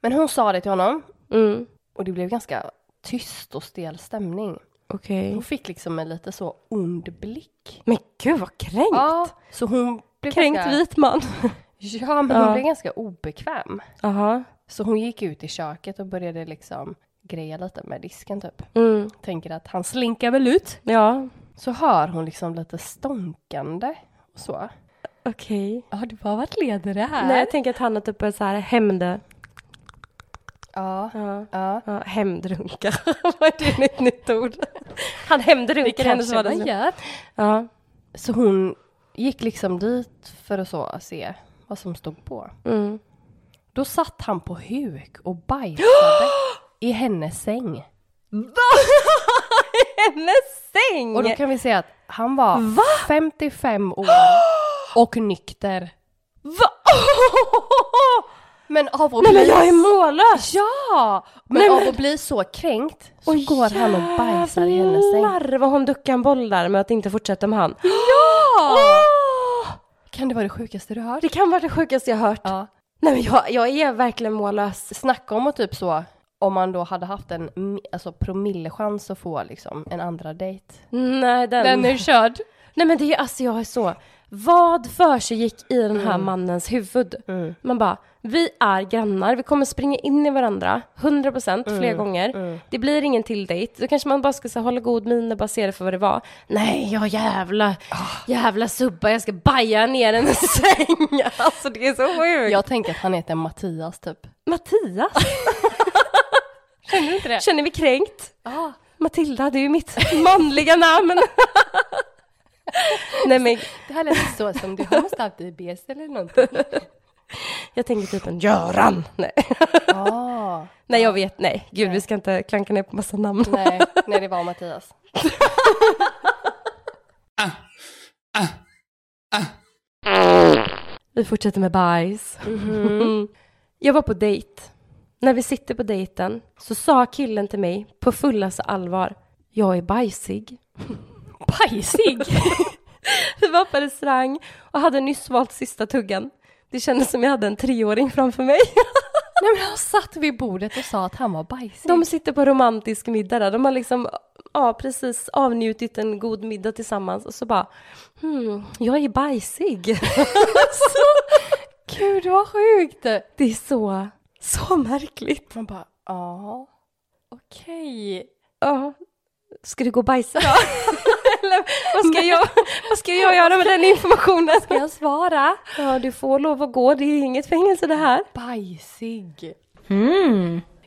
Men hon sa det till honom, Mm. och det blev ganska tyst och stel stämning. Okej. Hon fick liksom en lite så ond blick. Men gud vad kränkt. Ja, så hon blev kränkt ganska... vit man. Ja, men hon Ja. blev ganska obekväm. Jaha. Så hon gick ut i köket och började liksom greja lite med disken typ. Mm. Tänker att han slinkar väl ut. Ja. Så hör hon liksom lite stånkande och så. Okej. Ja, du har varit ledare här. Nej, jag tänker att han har typ en så här hämnd... Ja, Ja. ja. Ja, hämndrunka. Vad är det ett nytt ord? Han hämndrunkar hennes Kanske man gör. Ja. Så hon gick liksom dit för att så se vad som stod på. Mm. Då satt han på huk och bajsade i hennes säng. hennes säng! Och då kan vi säga att han var 55 år och nykter. Va? Men av att Nej men bli... jag är mållös! Ja! Men Nej, av men- att bli så kränkt så Oj, går han och bajsar i hennes säng. jävlar vad hon duckade en boll där med att inte fortsätta med han. Ja! Åh! Kan det vara det sjukaste du har hört? Det kan vara det sjukaste jag har hört. Ja. Nej men jag, jag är verkligen mållös. Snacka om att typ så, om man då hade haft en alltså, promillechans att få liksom en andra dejt. Nej den... är körd. Nej men det är alltså jag är så. Vad för sig gick i den här mannens huvud? Mm. Man bara, vi är grannar, vi kommer springa in i varandra 100% Mm. fler gånger. Det blir ingen till dejt. Då kanske man bara ska så, hålla god min och bara se det för vad det var. Nej, jag jävla, jävla subba, jag ska baja ner hennes säng. Alltså det är så sjukt. Jag tänker att han heter Mattias typ. Mattias, Känner du inte det? känner vi kränkt? Ja. Matilda, det är ju mitt manliga namn. Nej men Det här lät så som du måste haft IBS eller någonting. jag tänker typ en Göran. Nej. Ah, Nej jag vet, nej. Gud vi ska inte klanka ner på massa namn. nej, nej, det var Mattias. Vi fortsätter med bajs. Jag var på dejt. När vi sitter på dejten så sa killen till mig på fullaste allvar. Jag är bajsig. Bajsig? Vi var på restaurang och hade nyss valt sista tuggan. Det kändes som jag hade en treåring framför mig. Nej men han satt vid bordet och sa att han var bajsig. De sitter på romantisk middag där. De har liksom ja, precis avnjutit en god middag tillsammans och så bara hmm, jag är bajsig. Gud vad sjukt! Det är så, så märkligt. Man bara, ja, okej. Ja, ska du gå och bajsa? Eller vad ska, jag, vad ska jag göra med den informationen? Ska jag svara? Ja, du får lov att gå. Det är inget fängelse det här. Bajsig.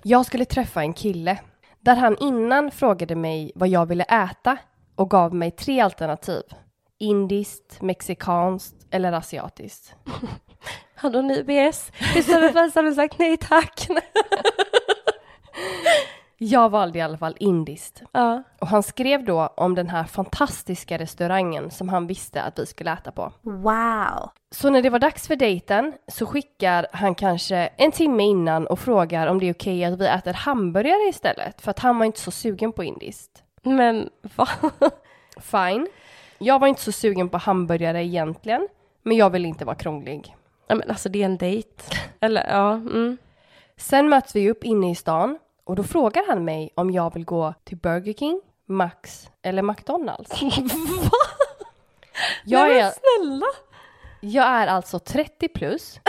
Jag skulle träffa en kille där han innan frågade mig vad jag ville äta och gav mig tre alternativ. Indiskt, mexikanskt eller asiatiskt. Hade hon IBS? Istället för att sagt nej tack. Jag valde i alla fall indiskt. Ja. Och han skrev då om den här fantastiska restaurangen som han visste att vi skulle äta på. Wow. Så när det var dags för dejten så skickar han kanske en timme innan och frågar om det är okej att vi äter hamburgare istället. För att han var inte så sugen på indiskt. Men va? Fine. Jag var inte så sugen på hamburgare egentligen. Men jag vill inte vara krånglig. Ja men alltså det är en dejt. Eller ja, mm. Sen möts vi upp inne i stan och då frågar han mig om jag vill gå till Burger King, Max eller McDonalds. Jag Nej, men är, snälla! jag är alltså 30 plus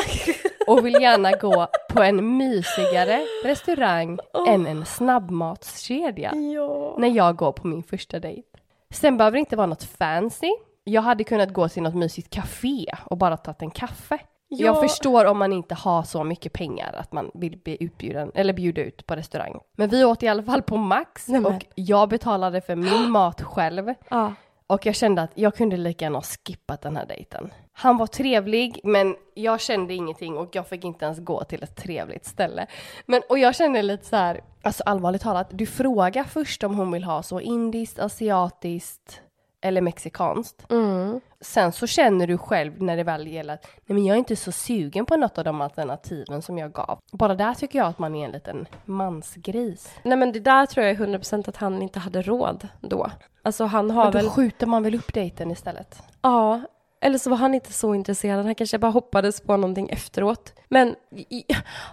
och vill gärna gå på en mysigare restaurang än en snabbmatskedja Ja. när jag går på min första dejt. Sen behöver det inte vara något fancy. Jag hade kunnat gå till något mysigt café och bara tagit en kaffe. Ja. Jag förstår om man inte har så mycket pengar att man vill bli utbjuden eller bjuda ut på restaurang. Men vi åt i alla fall på Max Nej, men. och jag betalade för min mat själv. Ja. Och jag kände att jag kunde lika gärna ha skippat den här dejten. Han var trevlig, men jag kände ingenting och jag fick inte ens gå till ett trevligt ställe. Men, och jag kände lite så här, alltså allvarligt talat, du frågar först om hon vill ha så indiskt, asiatiskt eller mexikanskt. Mm. Sen så känner du själv när det väl gäller att nej men jag är inte så sugen på något av de alternativen som jag gav. Bara där tycker jag att man är en liten mansgris. Nej men det där tror jag är 100% att han inte hade råd då. Alltså han har Men då väl, skjuter man väl upp dejten istället? ja, eller så var han inte så intresserad, han kanske bara hoppades på någonting efteråt. Men,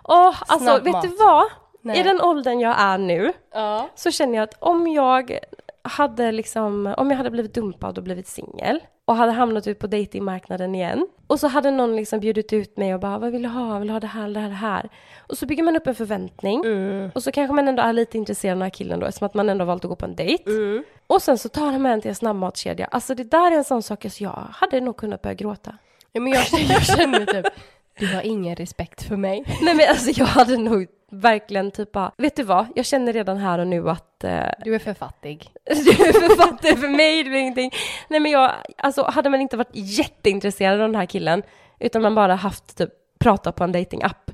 åh, alltså Snabbmat. vet du vad? Nej. I den åldern jag är nu Ja. så känner jag att om jag hade liksom, om jag hade blivit dumpad och blivit singel och hade hamnat ut på datingmarknaden igen och så hade någon liksom bjudit ut mig och bara vad vill du ha, vill du ha det här, det här, det här? Och så bygger man upp en förväntning och så kanske man ändå är lite intresserad av den här killen då eftersom att man ändå valt att gå på en dejt. Och sen så tar han med en till en snabbmatskedja. Alltså det där är en sån sak så jag hade nog kunnat börja gråta. Ja, men jag, jag känner typ, du har ingen respekt för mig. nej men alltså jag hade nog verkligen typ bara, vet du vad, jag känner redan här och nu att eh, Du är för fattig. Du är författare för mig, det blir ingenting. Nej men jag, alltså hade man inte varit jätteintresserad av den här killen, utan man bara haft typ pratat på en datingapp,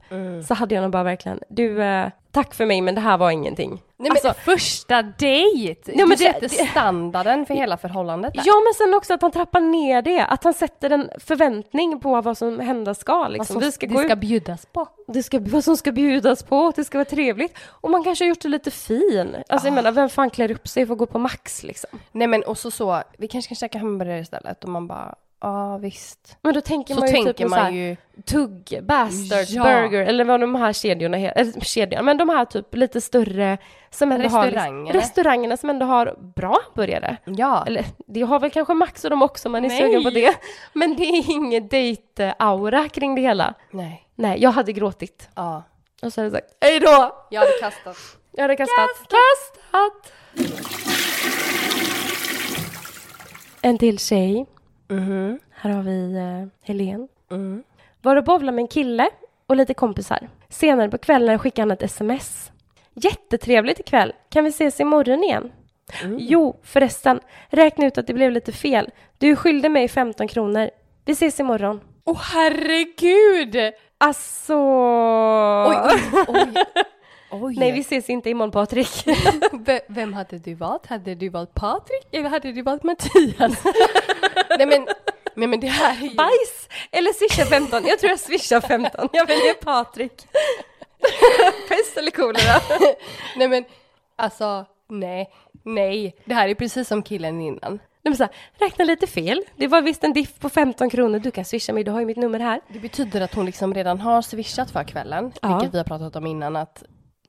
så hade jag nog bara verkligen, du, eh, tack för mig men det här var ingenting. Nej men Alltså, första dejt! Ja, men du det- sätter det- standarden för hela förhållandet där. ja men sen också att han trappar ner det, att han sätter en förväntning på vad som hända ska Vad liksom. som Vi ska det gå ska ut, bjudas på. det ska, vad som ska bjudas på, det ska vara trevligt. Och man kanske har gjort det lite fin. Alltså jag menar, vem fan klär upp sig för att gå på Max liksom? Nej men och så så, vi kanske kan käka hamburgare istället och man bara, ja visst. Men då tänker Så man ju tänker typ man så här, ju, Tugg, Bastards, Ja. Burger eller vad de här kedjorna heter, eller kedjorna, men de här typ lite större som ändå har Restaurangerna. liksom, restaurangerna som ändå har bra burgare. ja. Eller det har väl kanske Max och de också om man är Nej. sugen på det. Men det är ingen dejt-aura kring det hela. Nej. Nej, jag hade gråtit. Ja. Och så hade jag sagt hej då! Jag hade kastat. Jag hade kastat. Kastat! En till tjej. Mhm. Här har vi uh, Helen. Mm. Var och bowlade med en kille och lite kompisar. Senare på kvällen skickade han ett sms. Jättetrevligt ikväll. Kan vi ses imorgon igen? Jo, förresten. Räkna ut att det blev lite fel. Du skyllde mig 15 kronor. Vi ses imorgon. Åh herregud! Alltså... Oj, oj, oj. Oj. Nej, vi ses inte imorgon Patrik. Vem hade du valt? Hade du valt Patrik eller hade du valt Mattias? nej men, nej men det här är ju... Bajs! Eller swisha 15. Jag tror jag swishar 15. Jag väljer Patrik. Pest eller kolera? Nej men, alltså, nej, nej. Det här är precis som killen innan. Nej, så här, räkna lite fel. Det var visst en diff på 15 kronor. Du kan swisha mig, du har ju mitt nummer här. Det betyder att hon liksom redan har swishat för kvällen, Ja. vilket vi har pratat om innan, att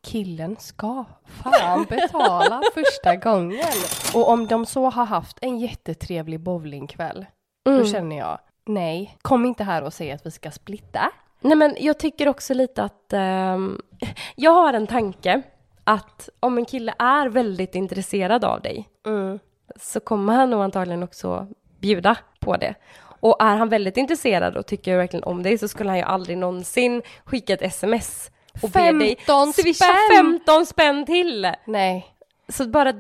killen ska fan betala första gången. Och om de så har haft en jättetrevlig bowlingkväll, Mm. då känner jag, nej, kom inte här och säg att vi ska splitta. Nej men jag tycker också lite att ehm, jag har en tanke att om en kille är väldigt intresserad av dig så kommer han nog antagligen också bjuda på det. Och är han väldigt intresserad och tycker verkligen om dig så skulle han ju aldrig någonsin skicka ett sms och be dig 15 swisha spänn! 15 spänn till. Nej. Så bara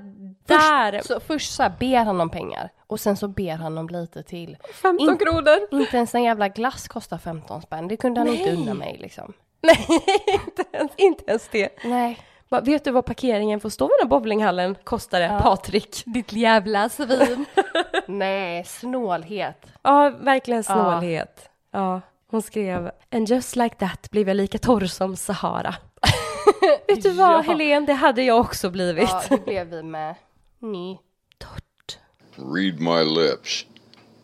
där, Först så, först så här ber han om pengar och sen så ber han om lite till. 15 in- kronor. Inte ens en jävla glass kostar 15 spänn, det kunde han inte unna mig liksom. Nej, inte ens, inte ens det. Nej. Bara, vet du vad parkeringen får stå vid den bowlinghallen kostade, Patrik? Ditt jävla svin. Nej, snålhet. Ja, verkligen snålhet. Ja. Hon skrev And just like that blev jag lika torr som Sahara. Vet du vad Ja. Helen, det hade jag också blivit. Ja, det blev vi med. Ni. Read my lips.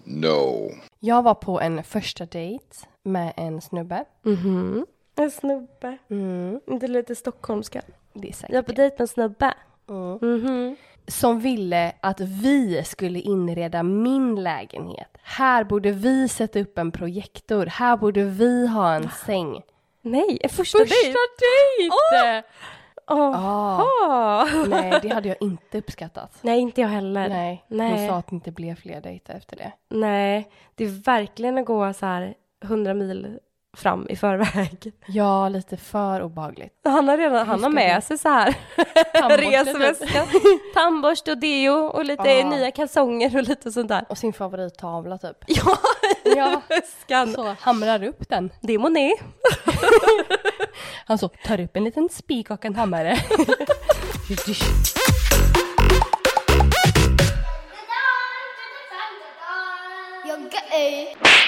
No. Jag var på en första dejt med en snubbe. Mhm. En snubbe. Mm, Inte lite stockholmska. det är säkert. Jag är på dejt med en snubbe. Mm. Mhm. Som ville att vi skulle inreda min lägenhet. Här borde vi sätta upp en projektor. Här borde vi ha en säng. Nej, första, Första dejt. dejt! Åh. Ah, nej, det hade jag inte uppskattat. Nej, inte jag heller. Nej, Nej. hon sa att det inte blev fler dejter efter det. Nej, det är verkligen att gå så här 100 mil fram i förväg. Ja, lite för obehagligt. Han har redan, han har med sig så här Tandborste, resväska, tandborste och deo och lite Ja. nya kalsonger och lite sånt där. Och sin favorittavla typ. Ja, Ja, väskan. så hamrar upp den. Det är Monet. Han så tar upp en liten spik och en hammare. You're gay.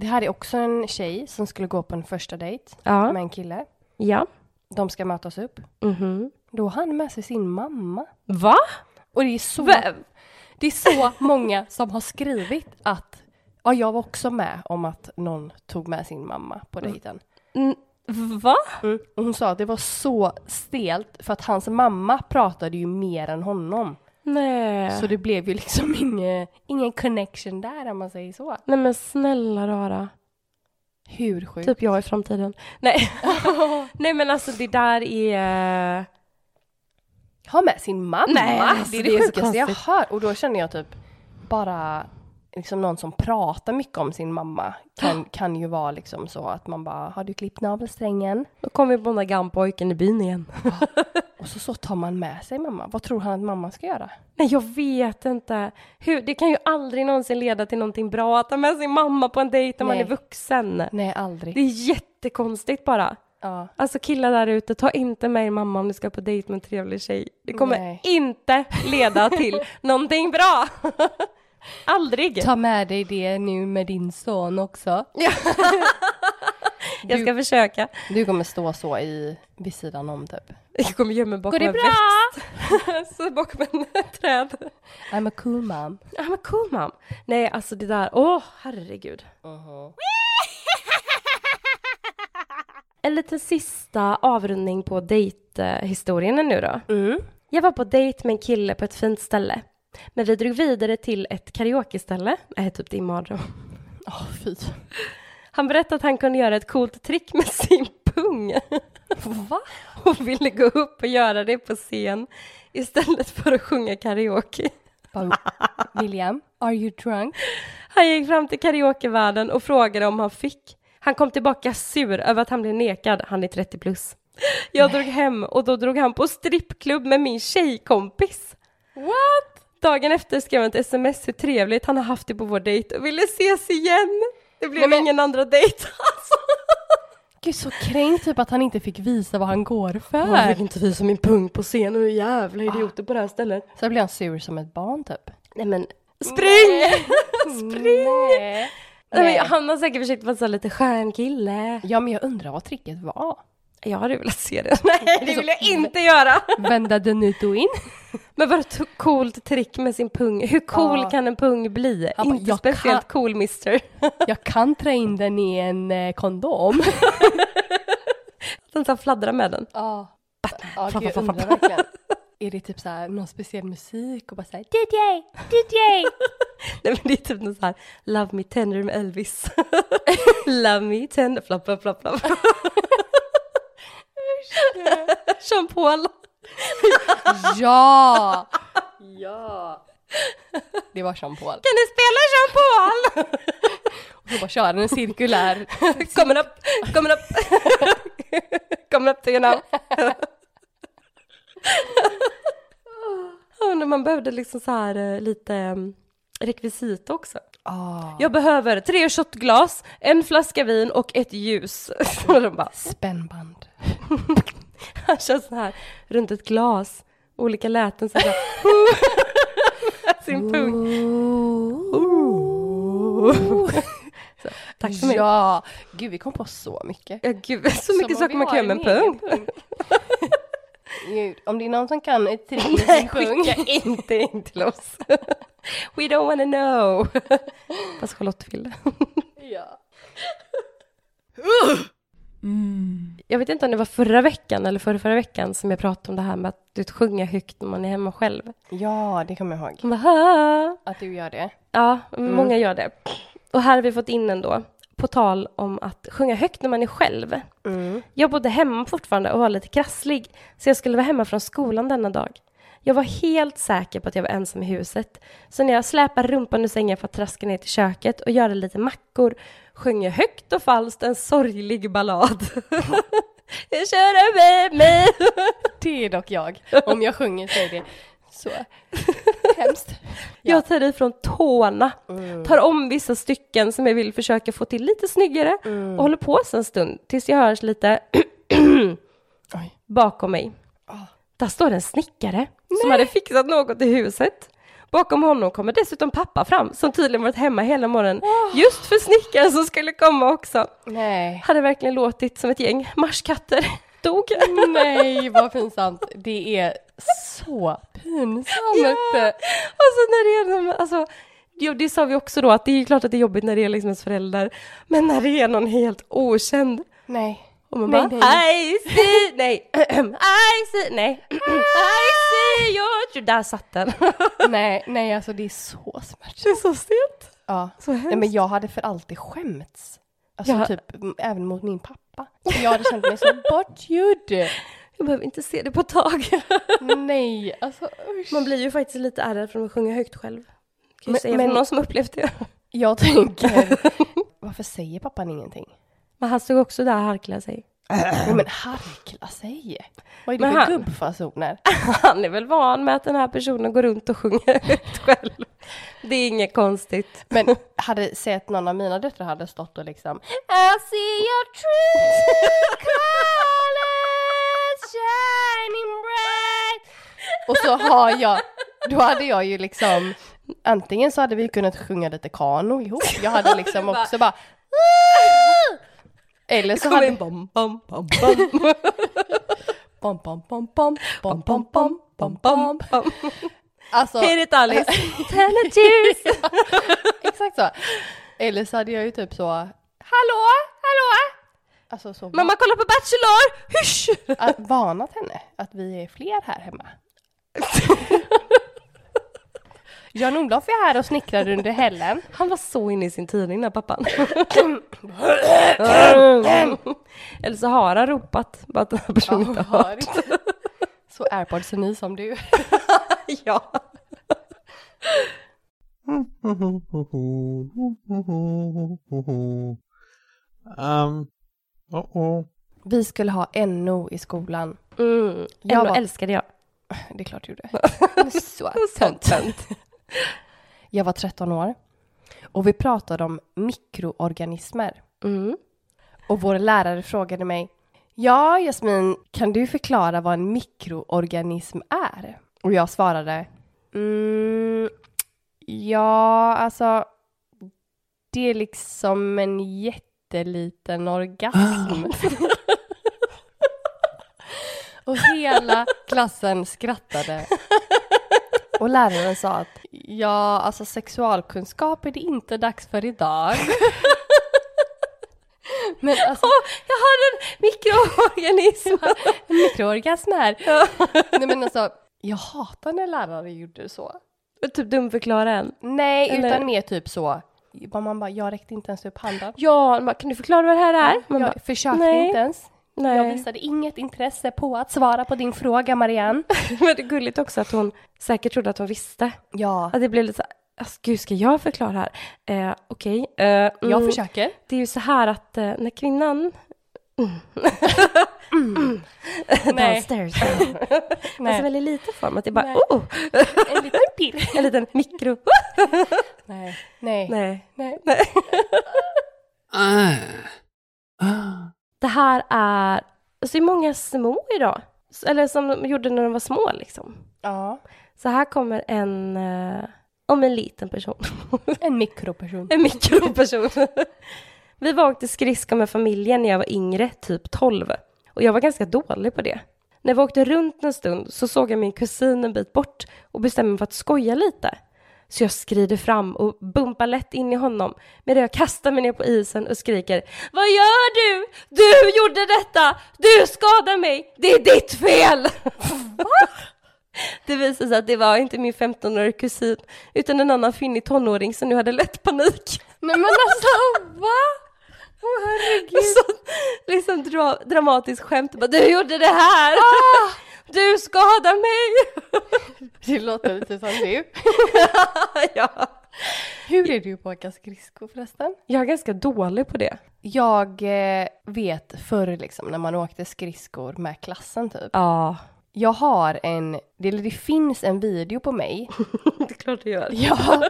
Det här är också en tjej som skulle gå på en första dejt Ja. med en kille. Ja. De ska mötas upp. Mhm. Då har han med sig sin mamma. Va? Och det är så, Vem? det är så många som har skrivit att ja, jag var också med om att någon tog med sin mamma på dejten. Mm, va? Mm. Och hon sa att det var så stelt för att hans mamma pratade ju mer än honom. Nej. Så det blev ju liksom ingen, ingen connection där om man säger så. Nej men snälla rara. Hur sjukt? Typ jag i framtiden. Nej. Nej men alltså det där är... Ha med sin mamma? Nej, alltså, det är det det, sjukaste jag konstigt. hör. Och då känner jag typ bara liksom någon som pratar mycket om sin mamma kan, kan ju vara liksom så att man bara har du klippt navelsträngen? Då kommer vi på den där gamla-pojken i byn igen. Och så, så tar man med sig mamma. Vad tror han att mamma ska göra? Nej jag vet inte. Hur, det kan ju aldrig någonsin leda till någonting bra att ta med sin mamma på en dejt när man Nej. är vuxen. Nej, aldrig. Det är jättekonstigt bara. Ja. Alltså killar där ute, ta inte med er mamma om ni ska på dejt med en trevlig tjej. Det kommer Nej. inte leda till någonting bra. Aldrig. Ta med dig det nu med din son också. Jag ska försöka. Du kommer stå så i, vid sidan om typ. Jag kommer gömma mig bakom en bra? växt. Så bakom en träd. I'm a cool mom. I'm a cool mom. Nej, alltså det där, åh herregud. En liten sista avrundning på dejthistorien nu då. Mm. Jag var på dejt med en kille på ett fint ställe. Men vi drog vidare till ett karaokeställe. Nej, typ din mardröm. Åh fy. Han berättade att han kunde göra ett coolt trick med sin pung. Va? Och ville gå upp och göra det på scen istället för att sjunga karaoke. William, are you drunk? Han gick fram till karaokevärden och frågade om han fick. Han kom tillbaka sur över att han blev nekad. Han är 30 plus. Jag drog hem och då drog han på strippklubb med min tjejkompis. What? Dagen efter skrev han ett sms hur trevligt han har haft det på vår dejt och ville ses igen. Det blev Nej, men- ingen andra dejt alltså. Gud så kränkt typ att han inte fick visa vad han går för. fick inte visa min pung på scen och jävla idioter på det här stället. Så blir han sur som ett barn typ. Nej men spring! Spring! Nej. Nej. Han har säkert försökt vara så lite skön kille. Ja men jag undrar vad tricket var. Jag hade velat se det. Nej det vill jag inte göra. Vända den ut och in. Men vad ett coolt trick med sin pung. Hur cool Ja. kan en pung bli? Bara, inte "Jag speciellt kan- cool mister. Jag kan trä in den i en eh, kondom. Den så fladdrar med den. Ja. Ja, Flapp, gud, jag flapp, undrar flapp. verkligen. Är det typ så här någon speciell musik och bara såhär DJ, DJ. Nej men det är typ någon så här Love me tender med Elvis. Love me tender, flapp, flapp, flapp, flapp. Jean Paul. Ja! Ja! Det var Jean Paul. Kan du spela Jean Paul? Och så bara köra en cirkulär. Coming up, coming up. coming up to you now. Jag undrar om man behövde liksom så här eh, lite mm, rekvisita också. Ah. Jag behöver tre shotglas, en flaska vin och ett ljus. Och de bara, Spännband. han kör så här runt ett glas, olika läten så här. Sin pung. Så, tack för mig. Ja! Gud, vi kom på så mycket. Ja, gud, så Som mycket saker man kan göra med en pung. Gud, om det är någon som kan ett trick Nej, sin pung. skicka inte in till oss. We don't wanna know. Fast Charlotte vill. Ja. Jag vet inte om det var förra veckan eller förra, förra veckan som jag pratade om det här med att du sjunga högt när man är hemma själv. Ja, det kommer jag ihåg. Bara. Att du gör det. Ja, många gör det. Och här har vi fått in en då, på tal om att sjunga högt när man är själv. Jag bodde hemma fortfarande och var lite krasslig, så jag skulle vara hemma från skolan denna dag. Jag var helt säker på att jag var ensam i huset, så när jag släpade rumpan ur sängen för att traska ner till köket och göra lite mackor sjöng jag högt och falskt en sorglig ballad. jag kör med mig. Det är dock jag. Om jag sjunger så är det så hemskt. Jag tar ifrån tårna, Mm. tar om vissa stycken som jag vill försöka få till lite snyggare Mm. och håller på en stund tills jag hörs lite bakom mig. Ah. Där står en snickare som hade fixat något i huset. Bakom honom kommer dessutom pappa fram som tydligen varit hemma hela morgonen Ah. just för snickaren som skulle komma också. Nej. Hade verkligen låtit som ett gäng marskatter. Dog. Nej, vad pinsamt. Det är så pinsamt. Ja. Alltså när det är, alltså, jo, det sa vi också då att det är klart att det är jobbigt när det är liksom ens föräldrar. Men när det är någon helt okänd Nej. och man Nej, bara nej. I see, nej, I see, nej, I see your... Där satt den. Nej, nej, alltså det är så Det smärtsamt. är så stelt. Ja. Så hemskt. Nej, men jag hade för alltid skämts. Alltså Ja. typ även mot min pappa. Jag hade känt mig så bortgjord. Jag behöver inte se det på ett tag. Nej, alltså usch. Man blir ju faktiskt lite ärrad från att sjunga högt själv. Kan Men- säga men- någon som upplevt det. Jag tänker, varför säger pappan ingenting? Men han stod också där och harklade sig. Nej, men harkla sig. Vad är det Men för han- gubbfasoner? Han är väl van med att den här personen går runt och sjunger högt själv. Det är inget konstigt. Men hade sett någon av mina döttrar hade stått och liksom I see your true colors shining bright Och så har jag, då hade jag ju liksom Antingen så hade vi kunnat sjunga lite kano ihop, jag hade liksom också bara Eller så hade bom, bom, bom, bom, bom, bom, bom, bom, bom, bom, bom, bom, bom, bom. bom. Alltså, Hit it Alice! Ten a cheers! exakt så. Eller så hade jag ju typ så Hallå, hallå! Alltså så Mamma kolla på Bachelor! Hysch! att varnat henne att vi är fler här hemma. Jan-Olof är här och snickrar under hällen. Han var så inne i sin tidning den pappan. Eller så har han ropat, bara att den här personen inte har hört. Så airpods är ny som du. Ja. um, uh-oh. Vi skulle ha NO i skolan. Mm. Jag Ändå var- älskade jag. Det är klart du gjorde. Så tönt. Jag var 13 år. Och vi pratade om mikroorganismer. Mm. Och vår lärare frågade mig Ja, Jasmin, kan du förklara vad en mikroorganism är? Och jag svarade mm, Ja, alltså det är liksom en jätteliten orgasm. Och hela klassen skrattade. Och läraren sa att ja, alltså sexualkunskap är det inte dags för idag. Men alltså, Jag har en mikroorganism! en mikroorgasm här. Nej men alltså, jag hatar när lärare gjorde så. typ dumförklara en. Nej, Eller- utan mer typ så. Man bara, jag räckte inte ens upp handen. Ja, man bara, kan du förklara vad det här är? Man jag bara, försökte nej. inte ens. Nej. Jag visade inget intresse på att svara på din fråga, Marianne. Men det är gulligt också att hon säkert trodde att hon visste. Ja, Att det blev lite så här, alltså, gud ska jag förklara här? Eh, Okej. eh, jag mm, försöker. Det är ju så här att eh, när kvinnan Nej, downstairs. Alltså nej. väldigt liten form, att det är bara Nej. oh, en liten pirr. en liten mikro. Nej, nej, Nej. nej. Ah. Ah. Det här är, alltså det är många små idag. Eller som de gjorde när de var små liksom. Ja, Så här kommer en, eh, om en liten person. en mikroperson. En mikroperson. Vi var och åkte skridskor med familjen när jag var yngre, typ 12. Och jag var ganska dålig på det. När vi åkte runt en stund så såg jag min kusin en bit bort och bestämde mig för att skoja lite. Så jag skrider fram och bumpar lätt in i honom medan jag kastar mig ner på isen och skriker Vad gör du? Du gjorde detta! Du skadar mig! Det är ditt fel! Det visade sig att det var inte min 15-åriga kusin utan en annan finnig tonåring som nu hade lätt panik. Nej men alltså va? Åh herregud. Så liksom dra, dramatiskt skämt bara, du gjorde det här! Du skadar mig! Det låter lite som du. ja. Hur är du på att åka skridskor förresten? Jag är ganska dålig på det. Jag eh, vet förr liksom när man åkte skridskor med klassen typ. Ja, Jag har en, det, eller det finns en video på mig. det är klart du gör. Ja.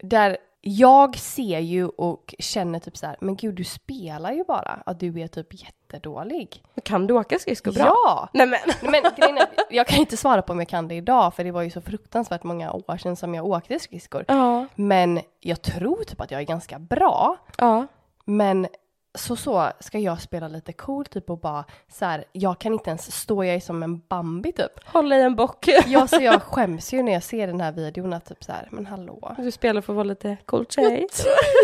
där jag ser ju och känner typ så här, men gud du spelar ju bara, att du är typ jättedålig. Kan du åka skridskor bra? Ja! Nej men. Men grejen är, jag kan inte svara på om jag kan det idag, för det var ju så fruktansvärt många år sedan som jag åkte skridskor. Ja, Men jag tror typ att jag är ganska bra. ja. Men så så ska jag spela lite cool typ och bara så här, jag kan inte ens stå, jag är som en Bambi typ. Hålla i en bock. Ja, så jag skäms ju när jag ser den här videon att typ så här, men hallå. Du spelar för att vara lite cool tjej.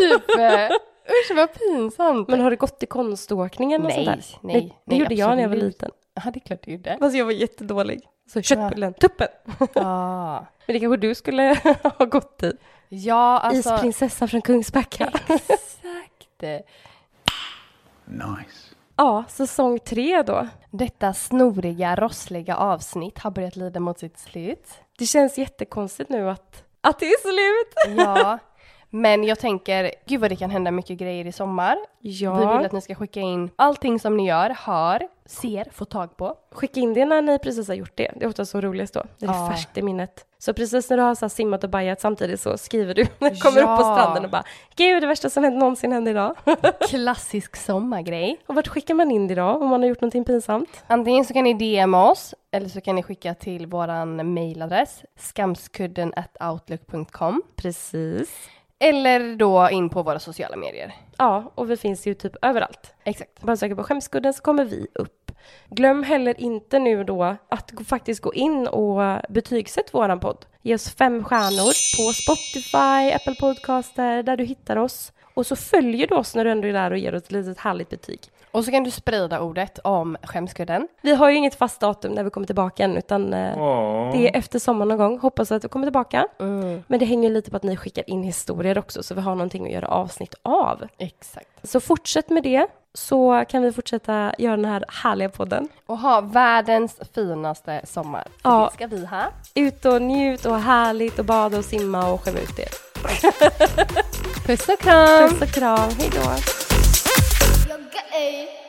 Typ, eh, usch vad pinsamt. Men har du gått i konståkningen och Nej, sånt där? nej, Det nej, gjorde jag när jag var liten. Ja, det är klart du gjorde. Fast jag var jättedålig. Så köttbullen, tuppen. Ja, Men det kanske du skulle ha gått i. ja alltså. Isprinsessa från Kungsbacka. Exakt. Nice. Ja, säsong tre då. Detta snoriga, rossliga avsnitt har börjat lida mot sitt slut. Det känns jättekonstigt nu att, att det är slut. Ja, men jag tänker, gud vad det kan hända mycket grejer i sommar. Ja, Vi vill att ni ska skicka in allting som ni gör, hör, ser, får tag på. skicka in det när ni precis har gjort det. Det är ofta så roligast då. Det är Ja. färskt i minnet. Så precis när du har så simmat och bajat samtidigt så skriver du när du kommer Ja. upp på stranden och bara Gud, det värsta som hänt någonsin hände idag. Klassisk sommargrej. och vart skickar man in det då om man har gjort någonting pinsamt? Antingen så kan ni DM oss eller så kan ni skicka till våran mailadress skamskudden outlook.com Precis. Eller då in på våra sociala medier. Ja, och vi finns ju typ överallt. Exakt. Bara söka på skämskudden så kommer vi upp. Glöm heller inte nu då att faktiskt gå in och betygsätt våran podd. Ge oss fem stjärnor på Spotify, Apple Podcaster, där du hittar oss. Och så följer du oss när du ändå är där och ger oss ett litet härligt betyg. Och så kan du sprida ordet om skämskudden. Vi har ju inget fast datum när vi kommer tillbaka än, utan eh, det är efter sommaren någon gång. Hoppas att vi kommer tillbaka. Men det hänger lite på att ni skickar in historier också, så vi har någonting att göra avsnitt av. Exakt. Så fortsätt med det, så kan vi fortsätta göra den här härliga podden. Och ha världens finaste sommar. För Ja. Det ska vi ha. Ut och njut och ha härligt och bada och simma och skämma ut er. Puss och kram! Puss och kram, hej då! You're gay.